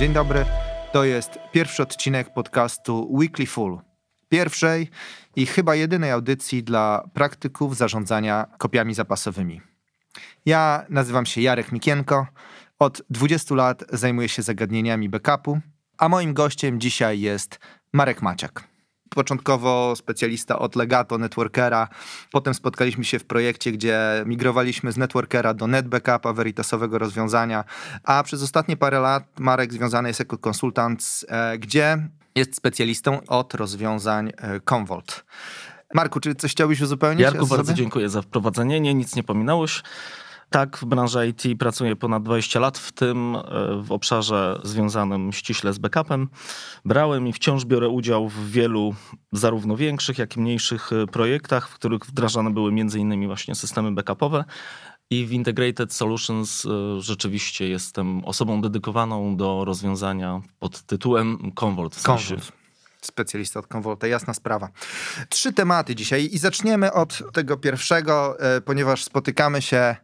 Dzień dobry. To jest pierwszy odcinek podcastu Weekly Full. Pierwszej i chyba jedynej audycji dla praktyków zarządzania kopiami zapasowymi. Ja nazywam się Jarek Mikienko. Od 20 lat zajmuję się zagadnieniami backupu, a moim gościem dzisiaj jest Marek Maciak początkowo specjalista od Legato, Networkera. Potem spotkaliśmy się w projekcie, gdzie migrowaliśmy z Networkera do NetBackupa, Veritasowego rozwiązania, a przez ostatnie parę lat Marek związany jest jako konsultant, e, gdzie jest specjalistą od rozwiązań e, Commvault. Marku, czy coś chciałbyś uzupełnić? Jarku, bardzo dziękuję za wprowadzenie. Nie, nic nie pominąłeś. Tak, w branży IT pracuję ponad 20 lat, w tym e, w obszarze związanym ściśle z backupem. Brałem i wciąż biorę udział w wielu zarówno większych, jak i mniejszych e, projektach, w których wdrażane były m.in. właśnie systemy backupowe. I w Integrated Solutions e, rzeczywiście jestem osobą dedykowaną do rozwiązania pod tytułem Commvault. W sensie specjalista od Convolta, jasna sprawa. Trzy tematy dzisiaj i zaczniemy od tego pierwszego, ponieważ spotykamy się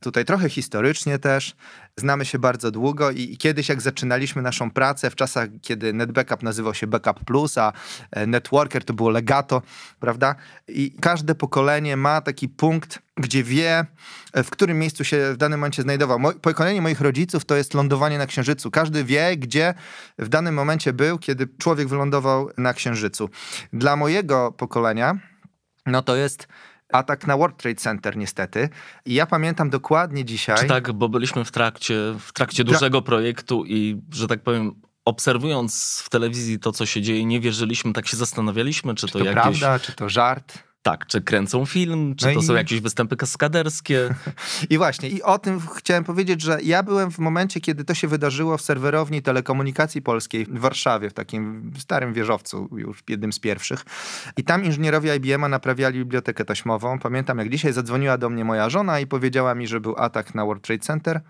tutaj trochę historycznie też. Znamy się bardzo długo i, kiedyś jak zaczynaliśmy naszą pracę w czasach, kiedy NetBackup nazywał się Backup Plus, a e, Networker to było Legato, prawda? I każde pokolenie ma taki punkt, gdzie wie, e, w którym miejscu się w danym momencie znajdował. pokolenie moich rodziców to jest lądowanie na Księżycu. Każdy wie, gdzie w danym momencie był, kiedy człowiek wylądował na Księżycu. Dla mojego pokolenia, no to jest atak na World Trade Center niestety. I ja pamiętam dokładnie dzisiaj... Czy tak, bo byliśmy w trakcie, w trakcie dużego projektu i, że tak powiem, obserwując w telewizji to, co się dzieje, nie wierzyliśmy, tak się zastanawialiśmy, czy, czy to, to jakieś... prawda, czy to żart. Tak, czy kręcą film, czy no to i... są jakieś występy kaskaderskie. I właśnie, i o tym chciałem powiedzieć, że ja byłem w momencie, kiedy to się wydarzyło w serwerowni telekomunikacji polskiej w Warszawie, w takim starym wieżowcu, już jednym z pierwszych. I tam inżynierowie IBM-a naprawiali bibliotekę taśmową. Pamiętam, jak dzisiaj zadzwoniła do mnie moja żona i powiedziała mi, że był atak na World Trade Center.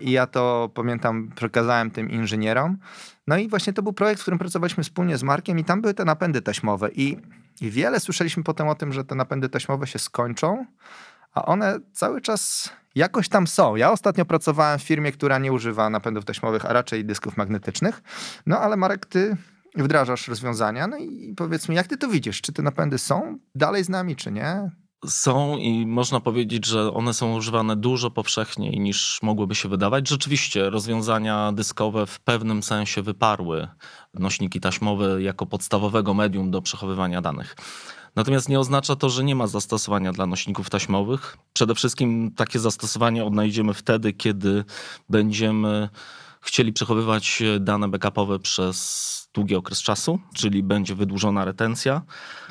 I ja to pamiętam, przekazałem tym inżynierom. No i właśnie to był projekt, w którym pracowaliśmy wspólnie z Markiem, i tam były te napędy taśmowe. I i wiele słyszeliśmy potem o tym, że te napędy taśmowe się skończą, a one cały czas jakoś tam są. Ja ostatnio pracowałem w firmie, która nie używa napędów taśmowych, a raczej dysków magnetycznych. No ale Marek, ty wdrażasz rozwiązania, no i powiedz mi, jak ty to widzisz? Czy te napędy są dalej z nami, czy nie? Są i można powiedzieć, że one są używane dużo powszechniej niż mogłyby się wydawać. Rzeczywiście rozwiązania dyskowe w pewnym sensie wyparły nośniki taśmowe jako podstawowego medium do przechowywania danych. Natomiast nie oznacza to, że nie ma zastosowania dla nośników taśmowych. Przede wszystkim takie zastosowanie odnajdziemy wtedy, kiedy będziemy chcieli przechowywać dane backupowe przez długi okres czasu, czyli będzie wydłużona retencja.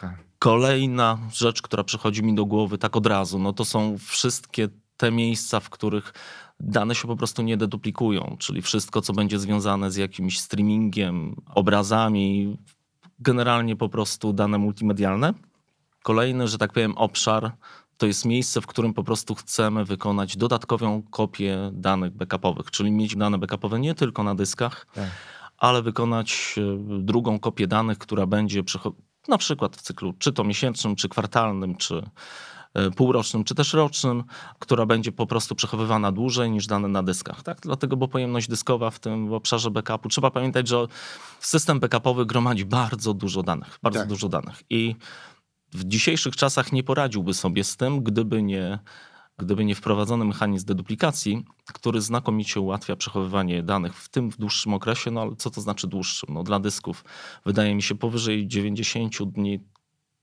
Tak. Kolejna rzecz, która przychodzi mi do głowy tak od razu, no to są wszystkie te miejsca, w których dane się po prostu nie deduplikują, czyli wszystko, co będzie związane z jakimś streamingiem, obrazami, generalnie po prostu dane multimedialne. Kolejny, że tak powiem, obszar to jest miejsce, w którym po prostu chcemy wykonać dodatkową kopię danych backupowych, czyli mieć dane backupowe nie tylko na dyskach, tak. ale wykonać e, drugą kopię danych, która będzie na przykład w cyklu czy to miesięcznym, czy kwartalnym, czy e, półrocznym, czy też rocznym, która będzie po prostu przechowywana dłużej niż dane na dyskach. Tak? Dlatego, bo pojemność dyskowa w tym w obszarze backupu, trzeba pamiętać, że system backupowy gromadzi bardzo dużo danych, bardzo tak. dużo danych i w dzisiejszych czasach nie poradziłby sobie z tym, gdyby nie gdyby nie wprowadzony mechanizm deduplikacji, który znakomicie ułatwia przechowywanie danych, w tym w dłuższym okresie, no ale co to znaczy dłuższym? No dla dysków wydaje mi się powyżej 90 dni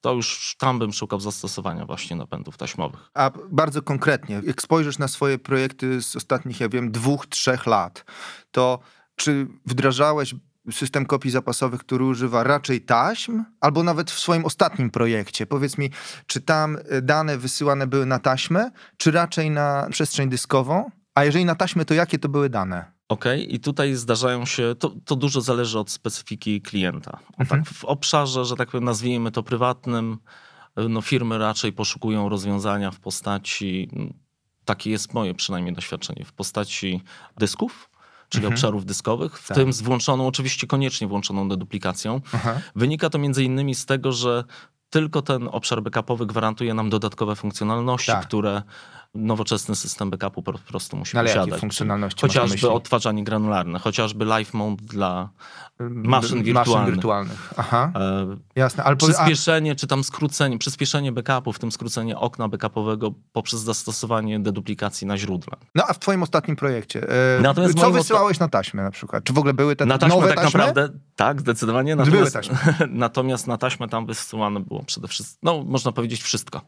to już tam bym szukał zastosowania właśnie napędów taśmowych. A bardzo konkretnie, jak spojrzysz na swoje projekty z ostatnich, ja wiem, dwóch, trzech lat, to czy wdrażałeś system kopii zapasowych, który używa raczej taśm, albo nawet w swoim ostatnim projekcie. Powiedz mi, czy tam y, dane wysyłane były na taśmę, czy raczej na przestrzeń dyskową? A jeżeli na taśmę, to jakie to były dane? Okej, okay. i tutaj zdarzają się, to, to dużo zależy od specyfiki klienta. Mhm. Tak, w obszarze, że tak powiem, nazwijmy to prywatnym, no firmy raczej poszukują rozwiązania w postaci, takie jest moje przynajmniej doświadczenie, w postaci dysków, czyli mhm. obszarów dyskowych, w tak. tym z włączoną, oczywiście koniecznie włączoną deduplikacją. Aha. Wynika to między innymi z tego, że tylko ten obszar backupowy gwarantuje nam dodatkowe funkcjonalności, tak. które nowoczesny system backupu po prostu musi Ale posiadać. jakie funkcjonalności Chociażby odtwarzanie granularne, chociażby live mode dla maszyn Maszyn wirtualnych. wirtualnych. Aha, e, jasne. Ale powie- a, przyspieszenie, czy tam skrócenie, przyspieszenie backupu, w tym skrócenie okna backupowego poprzez zastosowanie deduplikacji na źródle. no a w twoim ostatnim projekcie, e, Natomiast co wysyłałeś na taśmę na przykład? Czy w ogóle były te Na taśmę nowe tak taśmy? naprawdę, tak, zdecydowanie. Były Natomiast, taśmy. natomiast na taśmę tam wysyłane było przede wszystkim, no można powiedzieć wszystko.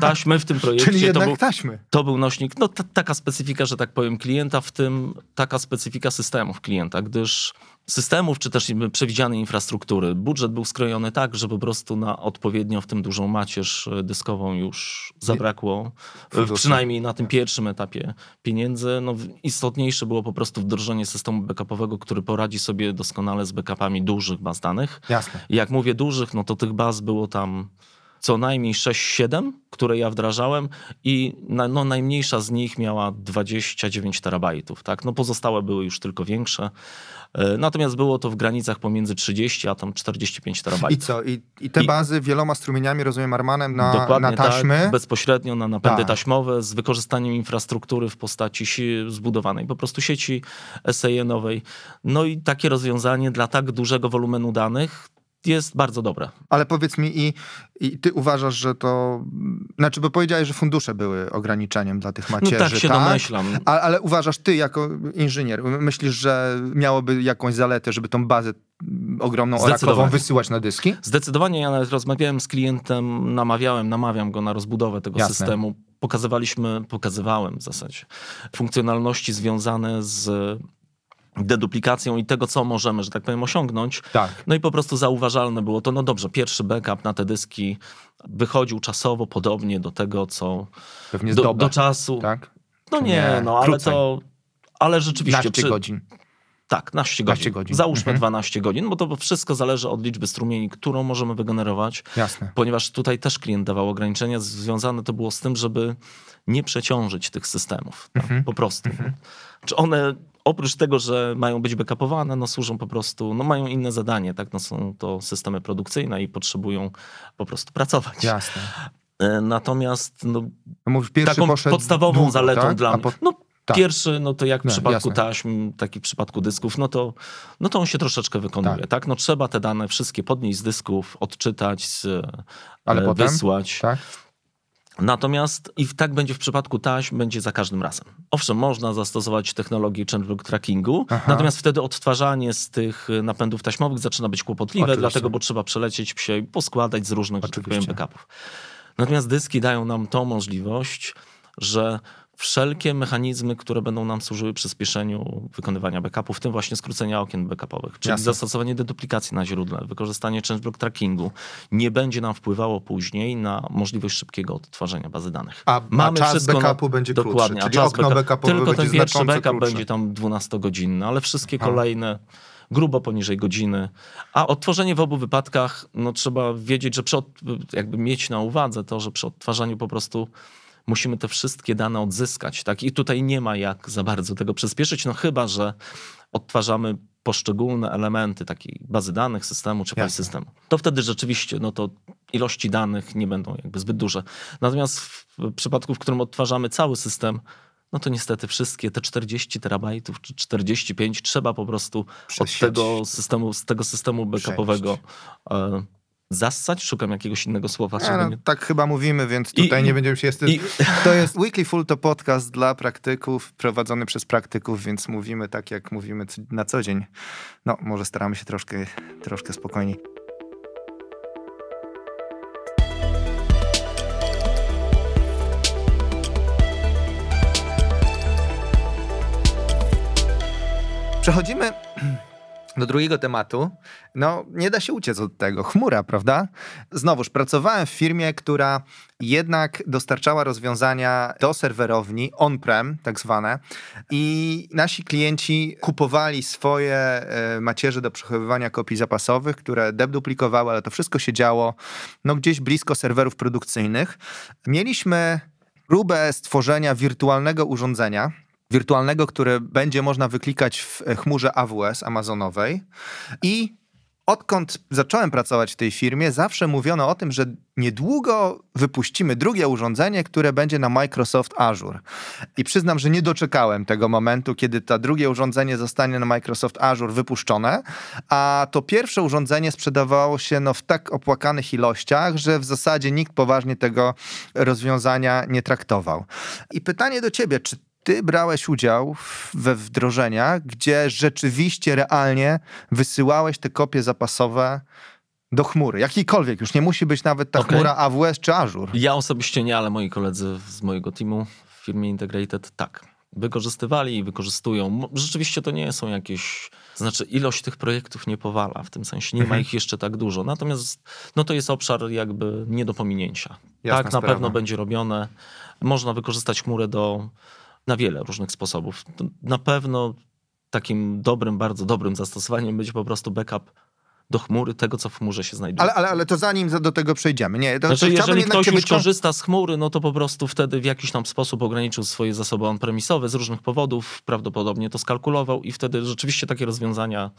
Taśmy w tym projekcie Czyli to, jednak był, taśmy. To był nośnik, no ta, taka specyfika, że tak powiem, klienta, w tym taka specyfika systemów klienta, gdyż systemów, czy też przewidzianej infrastruktury. Budżet był skrojony tak, że po prostu na odpowiednio w tym dużą macierz e, dyskową już zabrakło, e, przynajmniej na tym pierwszym etapie pieniędzy. No, istotniejsze było po prostu wdrożenie systemu backupowego, który poradzi sobie doskonale z backupami dużych baz danych. Jasne. I Jak mówię dużych, no to tych baz było tam co najmniej 6-7, które ja wdrażałem i na, no, najmniejsza z nich miała 29 terabajtów. Tak? No, pozostałe były już tylko większe. E, Natomiast było to w granicach pomiędzy 30 a tam 45 I terabajtów. co? I, i te I- bazy wieloma strumieniami, rozumiem, Armanem na, na taśmy. tak, bezpośrednio na napędy Tak. taśmowe z wykorzystaniem infrastruktury w postaci zbudowanej po prostu sieci SAN-owej. No i takie rozwiązanie dla tak dużego wolumenu danych jest bardzo dobre. Ale powiedz mi, i, i ty uważasz, że to. Znaczy, bo powiedziałeś, że fundusze były ograniczeniem dla tych No macierzy. tak się domyślam. A, ale uważasz ty jako inżynier, myślisz, że miałoby jakąś zaletę, żeby tą bazę ogromną orakową wysyłać na dyski? Zdecydowanie ja nawet rozmawiałem z klientem, namawiałem, namawiam go na rozbudowę tego Jasne. systemu. Pokazywaliśmy, pokazywałem w zasadzie funkcjonalności związane z deduplikacją i tego, co możemy, że tak powiem, osiągnąć. Tak. No i po prostu zauważalne było to, no dobrze, pierwszy backup na te dyski wychodził czasowo podobnie do tego, co Pewnie do, do czasu. tak? No nie, nie? no ale Krócej. to... Ale rzeczywiście... 15 przy- godzin. Tak, 12 12 godzin. godzin. Załóżmy Mhm. 12 godzin, bo to wszystko zależy od liczby strumieni, którą możemy wygenerować Jasne. ponieważ tutaj też klient dawał ograniczenia, związane to było z tym, żeby nie przeciążyć tych systemów. tak, Mhm. Po prostu. Czy one oprócz tego, że mają być backupowane, no służą po prostu, no mają inne zadanie, tak? No są to systemy produkcyjne i potrzebują po prostu pracować. Jasne. E, Natomiast no, No mówisz, taką podstawową długo, zaletą tak? dla mnie. po- No, tak. Pierwszy, no to jak w No, przypadku jasne. taśm, tak i w przypadku dysków, no to, no to on się troszeczkę wykonuje, Tak. tak. No trzeba te dane wszystkie podnieść z dysków, odczytać, z, Ale e, potem? wysłać. Tak? Natomiast i tak będzie w przypadku taśm, będzie za każdym razem. Owszem, można zastosować technologię changeblock trackingu, Aha. natomiast wtedy odtwarzanie z tych y, napędów taśmowych zaczyna być kłopotliwe, Oczywiście. dlatego, bo trzeba przelecieć się i poskładać z różnych, że tak powiem, Oczywiście. backupów. Natomiast dyski dają nam tą możliwość, że wszelkie mechanizmy, które będą nam służyły przyspieszeniu wykonywania backupów, w tym właśnie skrócenia okien backupowych, czyli Jasne. zastosowanie deduplikacji na źródle, wykorzystanie changeblock trackingu, nie będzie nam wpływało później na możliwość szybkiego odtwarzania bazy danych. A, a czas backupu będzie dokładnie, krótszy, czyli czas okno backup- backupowe Tylko ten pierwszy backup krótsze. będzie tam 12-godzinny, ale wszystkie Aha. kolejne grubo poniżej godziny. A odtworzenie w obu wypadkach, no trzeba wiedzieć, że przy, od- jakby mieć na uwadze to, że przy odtwarzaniu po prostu musimy te wszystkie dane odzyskać, tak? I tutaj nie ma jak za bardzo tego przyspieszyć, no chyba, że odtwarzamy poszczególne elementy takiej bazy danych, systemu czy Jasne. systemu. To wtedy rzeczywiście, no to ilości danych nie będą jakby zbyt duże. Natomiast w przypadku, w którym odtwarzamy cały system, no to niestety wszystkie te 40 terabajtów czy 45 trzeba po prostu od tego systemu, z tego systemu backupowego e, zassać. Szukam jakiegoś innego słowa. Nie, no, nie... tak chyba mówimy, więc tutaj i- nie będziemy się... I, To jest Weekly Full to podcast dla praktyków, prowadzony przez praktyków, więc mówimy tak, jak mówimy na co dzień. No, może staramy się troszkę, troszkę spokojniej. Przechodzimy do drugiego tematu. No, nie da się uciec od tego. Chmura, prawda? Znowuż, pracowałem w firmie, która jednak dostarczała rozwiązania do serwerowni on-prem, tak zwane, i nasi klienci kupowali swoje e, macierze do przechowywania kopii zapasowych, które deduplikowały, ale to wszystko się działo no, gdzieś blisko serwerów produkcyjnych. Mieliśmy próbę stworzenia wirtualnego urządzenia, wirtualnego, które będzie można wyklikać w chmurze AWS Amazonowej i odkąd zacząłem pracować w tej firmie, zawsze mówiono o tym, że niedługo wypuścimy drugie urządzenie, które będzie na Microsoft Azure. I przyznam, że nie doczekałem tego momentu, kiedy to drugie urządzenie zostanie na Microsoft Azure wypuszczone, a to pierwsze urządzenie sprzedawało się no, w tak opłakanych ilościach, że w zasadzie nikt poważnie tego rozwiązania nie traktował. I pytanie do ciebie, czy ty brałeś udział we wdrożeniach, gdzie rzeczywiście, realnie wysyłałeś te kopie zapasowe do chmury, jakiejkolwiek, już nie musi być nawet ta okay. chmura AWS czy Azure. Ja osobiście nie, ale moi koledzy z mojego teamu w firmie Integrated tak. Wykorzystywali i wykorzystują. Rzeczywiście to nie są jakieś. Znaczy, ilość tych projektów nie powala, w tym sensie nie mhm. ma ich jeszcze tak dużo. Natomiast no to jest obszar jakby nie do pominięcia. Jasna tak, sprawa. na pewno będzie robione. Można wykorzystać chmurę do na wiele różnych sposobów. Na pewno takim dobrym, bardzo dobrym zastosowaniem będzie po prostu backup do chmury tego, co w chmurze się znajduje. Ale, ale, ale to zanim do tego przejdziemy. Nie, to, znaczy, to jeżeli ktoś już korzysta z chmury, no to po prostu wtedy w jakiś tam sposób ograniczył swoje zasoby on-premisowe z różnych powodów, prawdopodobnie to skalkulował i wtedy rzeczywiście takie rozwiązania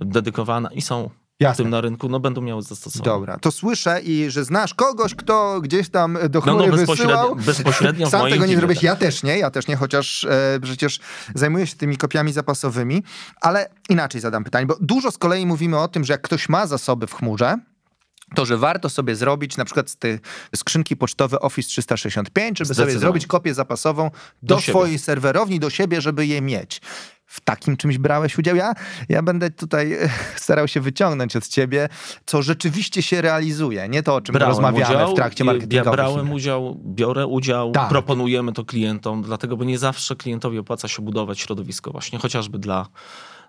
dedykowane i są Jasne. tym na rynku, no będą miały zastosowanie. Dobra, to słyszę i że znasz kogoś, kto gdzieś tam do chmury no, no, bezpośrednio, wysyłał. bezpośrednio Sam tego nie zrobisz, tak. ja też nie, ja też nie, chociaż e, przecież zajmuję się tymi kopiami zapasowymi, ale inaczej zadam pytanie, bo dużo z kolei mówimy o tym, że jak ktoś ma zasoby w chmurze, to, że warto sobie zrobić na przykład z tej skrzynki pocztowe Office 365, żeby sobie zrobić kopię zapasową do, do swojej serwerowni, do siebie, żeby je mieć w takim czymś brałeś udział? Ja, ja będę tutaj starał się wyciągnąć od ciebie, co rzeczywiście się realizuje, nie to, o czym brałem rozmawiamy udział, w trakcie marketingu. Ja brałem udział, biorę udział, tak. proponujemy to klientom, dlatego, bo nie zawsze klientowi opłaca się budować środowisko właśnie, chociażby dla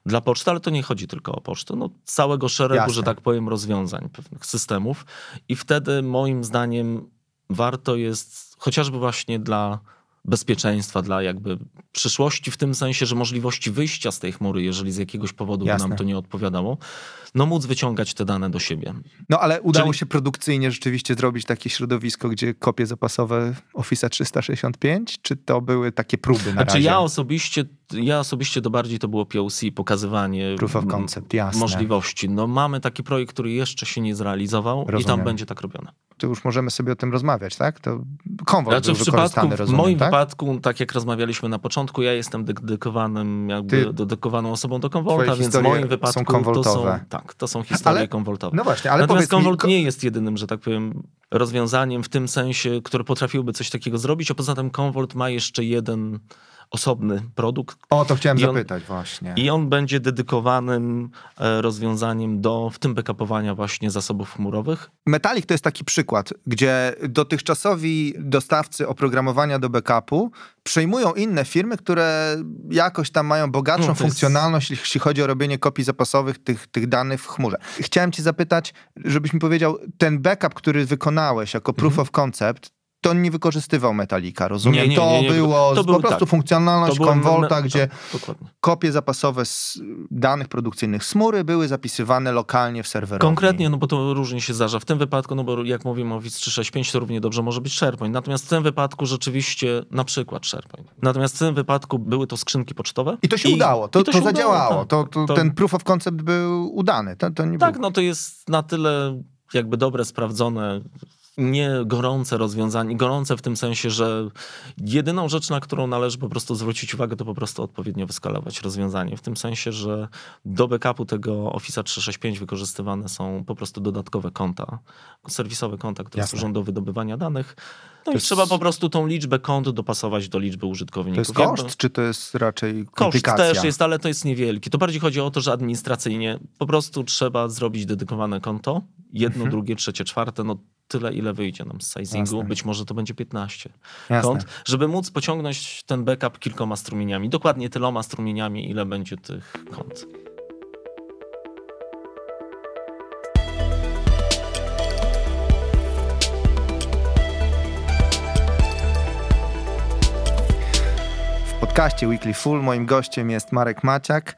dla poczty, ale to nie chodzi tylko o pocztę, no całego szeregu, Jasne. że tak powiem, rozwiązań, pewnych systemów i wtedy moim zdaniem warto jest chociażby właśnie dla bezpieczeństwa, dla jakby przyszłości, w tym sensie, że możliwości wyjścia z tej chmury, jeżeli z jakiegoś powodu by nam to nie odpowiadało, no móc wyciągać te dane do siebie. No ale udało Czyli... się produkcyjnie rzeczywiście zrobić takie środowisko, gdzie kopie zapasowe Office 365, czy to były takie próby na znaczy, ja osobiście, ja osobiście to bardziej to było POC, pokazywanie Proof of concept, jasne. możliwości. No mamy taki projekt, który jeszcze się nie zrealizował Rozumiem. i tam będzie tak robione. To już możemy sobie o tym rozmawiać, tak? To konwoj znaczy, był w rozumiem, W moim tak? wypadku, tak jak rozmawialiśmy na początku, ja jestem dedykowanym, jakby Ty, dedykowaną osobą do konwolta, więc w moim wypadku są to są, tak, to są historie ale, konwoltowe. No właśnie, ale Natomiast konwolt mi... nie jest jedynym, że tak powiem, rozwiązaniem w tym sensie, które potrafiłby coś takiego zrobić, a poza tym konwolt ma jeszcze jeden osobny produkt. O, to chciałem zapytać właśnie. I on będzie dedykowanym e, rozwiązaniem do, w tym backupowania właśnie zasobów chmurowych. Metalik to jest taki przykład, gdzie dotychczasowi dostawcy oprogramowania do backupu przejmują inne firmy, które jakoś tam mają bogatszą no, funkcjonalność, jest... jeśli chodzi o robienie kopii zapasowych tych, tych danych w chmurze. Chciałem ci zapytać, żebyś mi powiedział, ten backup, który wykonałeś jako proof mhm. of concept, to nie wykorzystywał Metalika, rozumiem? Nie, nie, to nie, było to po prostu tak. funkcjonalność Convolta, gdzie to, kopie zapasowe z danych produkcyjnych smury były zapisywane lokalnie w serwerze. Konkretnie, no bo to różnie się zdarza. W tym wypadku, no bo jak mówimy o Office 365, to równie dobrze może być SharePoint. Natomiast w tym wypadku rzeczywiście na przykład SharePoint. Natomiast w tym wypadku były to skrzynki pocztowe. I to się i, udało, to, to, to zadziałało. Udało, tak. to, ten proof of concept był udany. To, to nie tak, był... no to jest na tyle jakby dobre, sprawdzone nie gorące rozwiązanie, gorące w tym sensie, że jedyną rzecz, na którą należy po prostu zwrócić uwagę, to po prostu odpowiednio wyskalować rozwiązanie. W tym sensie, że do backupu tego Office 365 wykorzystywane są po prostu dodatkowe konta, serwisowe konta, które Jasne. służą do wydobywania danych. No to i jest... trzeba po prostu tą liczbę kont dopasować do liczby użytkowników. To jest koszt, Jakby... czy to jest raczej komplikacja? Koszt też jest, ale to jest niewielki. To bardziej chodzi o to, że administracyjnie po prostu trzeba zrobić dedykowane konto, jedno, mhm. drugie, trzecie, czwarte, no tyle, ile wyjdzie nam z sizingu. Jasne. Być może to będzie 15 Jasne. kont, żeby móc pociągnąć ten backup kilkoma strumieniami. Dokładnie tyloma strumieniami, ile będzie tych kont. W podcaście Weekly Full moim gościem jest Marek Maciak,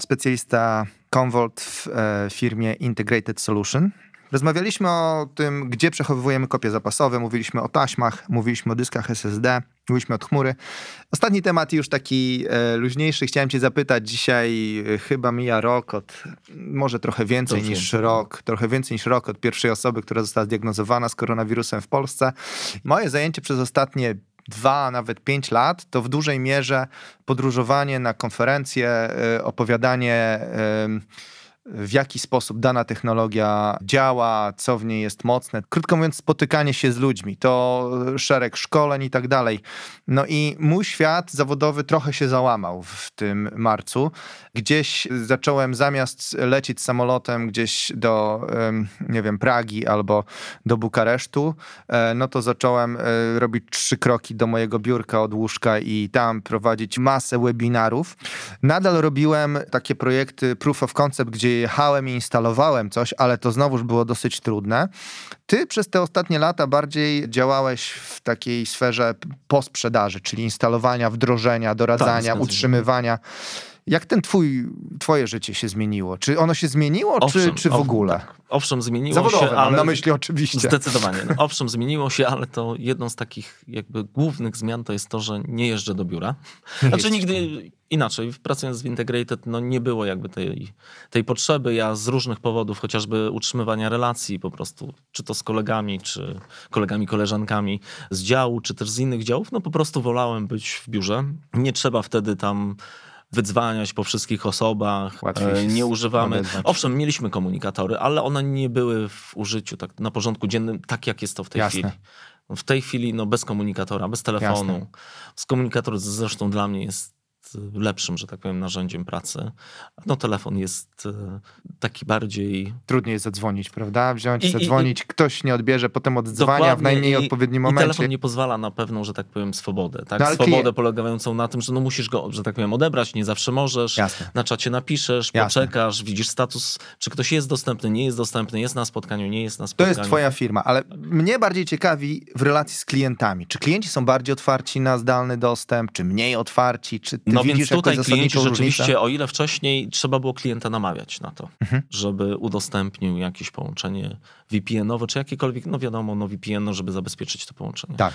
specjalista Convolt w e, firmie Integrated Solution Rozmawialiśmy o tym, gdzie przechowujemy kopie zapasowe, mówiliśmy o taśmach, mówiliśmy o dyskach SSD, mówiliśmy od chmury. Ostatni temat już taki e, luźniejszy. Chciałem cię zapytać, dzisiaj e, chyba mija rok od, może trochę więcej Dobrze. niż rok, trochę więcej niż rok od pierwszej osoby, która została zdiagnozowana z koronawirusem w Polsce. Moje zajęcie przez ostatnie dwa, nawet pięć lat, to w dużej mierze podróżowanie na konferencje, e, opowiadanie w jaki sposób dana technologia działa, co w niej jest mocne. Krótko mówiąc, spotykanie się z ludźmi, to szereg szkoleń i tak dalej. No i mój świat zawodowy trochę się załamał w tym marcu. Gdzieś zacząłem zamiast lecieć samolotem gdzieś do, nie wiem, Pragi albo do Bukaresztu, e, no to zacząłem e, robić trzy kroki do mojego biurka od łóżka i tam prowadzić masę webinarów. Nadal robiłem takie projekty proof of concept, gdzie jechałem i instalowałem coś, ale to znowuż było dosyć trudne. Ty przez te ostatnie lata bardziej działałeś w takiej sferze posprzedaży, czyli instalowania, wdrożenia, doradzania, tak, utrzymywania. Jak ten twój, twoje życie się zmieniło? Czy ono się zmieniło, owszem, czy, czy w ogóle? Tak. Owszem, zmieniło się, ale... na myśli oczywiście. Zdecydowanie. No, owszem, zmieniło się, ale to jedną z takich jakby głównych zmian to jest to, że nie jeżdżę do biura. Znaczy nigdy inaczej, pracując w Integrated, no nie było jakby tej, tej potrzeby. Ja z różnych powodów, chociażby utrzymywania relacji po prostu, czy to z kolegami, czy kolegami, koleżankami z działu, czy też z innych działów, no po prostu wolałem być w biurze. Nie trzeba wtedy tam wydzwaniać po wszystkich osobach. Łatwiej nie używamy. Owszem, mieliśmy komunikatory, ale one nie były w użyciu tak na porządku dziennym, tak jak jest to w tej Jasne. chwili. W tej chwili no, bez komunikatora, bez telefonu. Jasne. Z komunikator zresztą dla mnie jest lepszym, że tak powiem, narzędziem pracy. No telefon jest e, taki bardziej... Trudniej jest zadzwonić, prawda? Wziąć, I, zadzwonić, i, ktoś nie odbierze, potem oddzwania w najmniej i, odpowiednim momencie. I telefon nie pozwala na pewną, że tak powiem, swobodę. Tak? No, swobodę klient... polegającą na tym, że no musisz go, że tak powiem, odebrać, nie zawsze możesz. Jasne. Na czacie napiszesz, Jasne. poczekasz, widzisz status, czy ktoś jest dostępny, nie jest dostępny, jest na spotkaniu, nie jest na spotkaniu. To jest twoja firma, ale mnie bardziej ciekawi w relacji z klientami. Czy klienci są bardziej otwarci na zdalny dostęp, czy mniej otwarci, czy ty no więc tutaj klienci rzeczywiście, o ile wcześniej trzeba było klienta namawiać na to, mhm. żeby udostępnił jakieś połączenie VPN-owe, czy jakiekolwiek, no wiadomo, no VPN, no, żeby zabezpieczyć to połączenie. Tak.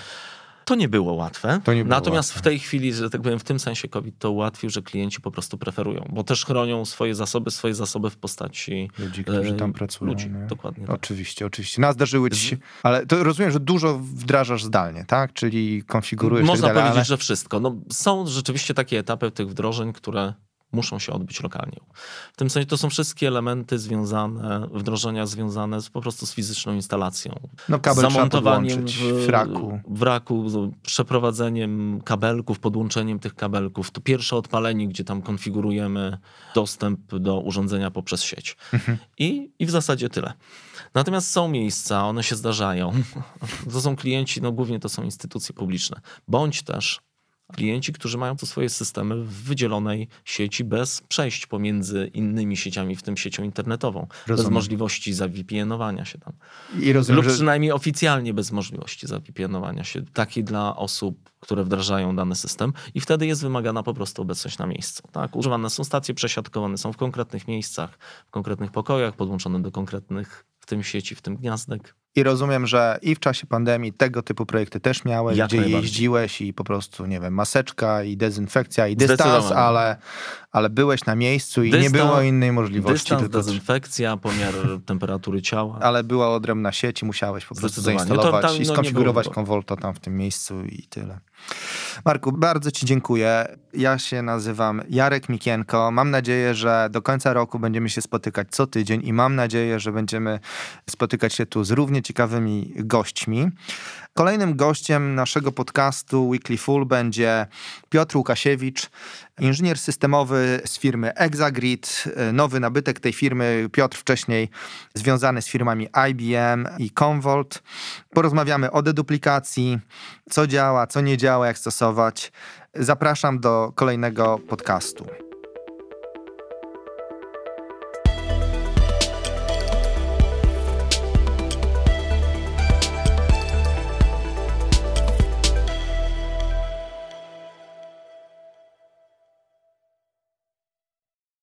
To nie było łatwe. Nie było Natomiast łatwe. w tej chwili, że tak powiem, w tym sensie COVID to ułatwił, że klienci po prostu preferują, bo też chronią swoje zasoby, swoje zasoby w postaci ludzi, którzy tam pracują. Ludzi, dokładnie. Tak. Oczywiście, oczywiście. No, zdarzyły ci się, ale to rozumiem, że dużo wdrażasz zdalnie, tak? Czyli konfigurujesz Można tak dalej, powiedzieć, ale... że wszystko. No, są rzeczywiście takie etapy tych wdrożeń, które muszą się odbyć lokalnie. W tym sensie to są wszystkie elementy związane, wdrożenia związane z, po prostu z fizyczną instalacją. No kabel zamontowaniem w, w raku. W raku, przeprowadzeniem kabelków, podłączeniem tych kabelków. To pierwsze odpalenie, gdzie tam konfigurujemy dostęp do urządzenia poprzez sieć. Mhm. I, I w zasadzie tyle. Natomiast są miejsca, one się zdarzają. To są klienci, no głównie to są instytucje publiczne, bądź też klienci, którzy mają to swoje systemy w wydzielonej sieci bez przejść pomiędzy innymi sieciami, w tym siecią internetową, rozumiem. bez możliwości zawpn się tam. I rozumiem, Lub przynajmniej że... oficjalnie bez możliwości zawpn się, takiej dla osób, które wdrażają dany system i wtedy jest wymagana po prostu obecność na miejscu. Tak? Używane są stacje przesiadkowane, są w konkretnych miejscach, w konkretnych pokojach, podłączone do konkretnych w tym sieci, w tym gniazdek. I rozumiem, że i w czasie pandemii tego typu projekty też miałeś, Jak gdzie jeździłeś i po prostu, nie wiem, maseczka i dezynfekcja i dystans, ale, ale byłeś na miejscu i dystans, nie było innej możliwości. Dystans, tylko... dezynfekcja, pomiar temperatury ciała. Ale była odrębna sieć i musiałeś po prostu zainstalować tam, no, i skonfigurować konwolta tam w tym miejscu i tyle. Marku, bardzo Ci dziękuję. Ja się nazywam Jarek Mikienko. Mam nadzieję, że do końca roku będziemy się spotykać co tydzień i mam nadzieję, że będziemy spotykać się tu z równie ciekawymi gośćmi. Kolejnym gościem naszego podcastu Weekly Full będzie Piotr Łukasiewicz, inżynier systemowy z firmy Exagrid, nowy nabytek tej firmy. Piotr wcześniej związany z firmami IBM i Commvault. Porozmawiamy o deduplikacji, co działa, co nie działa, jak stosować. Zapraszam do kolejnego podcastu.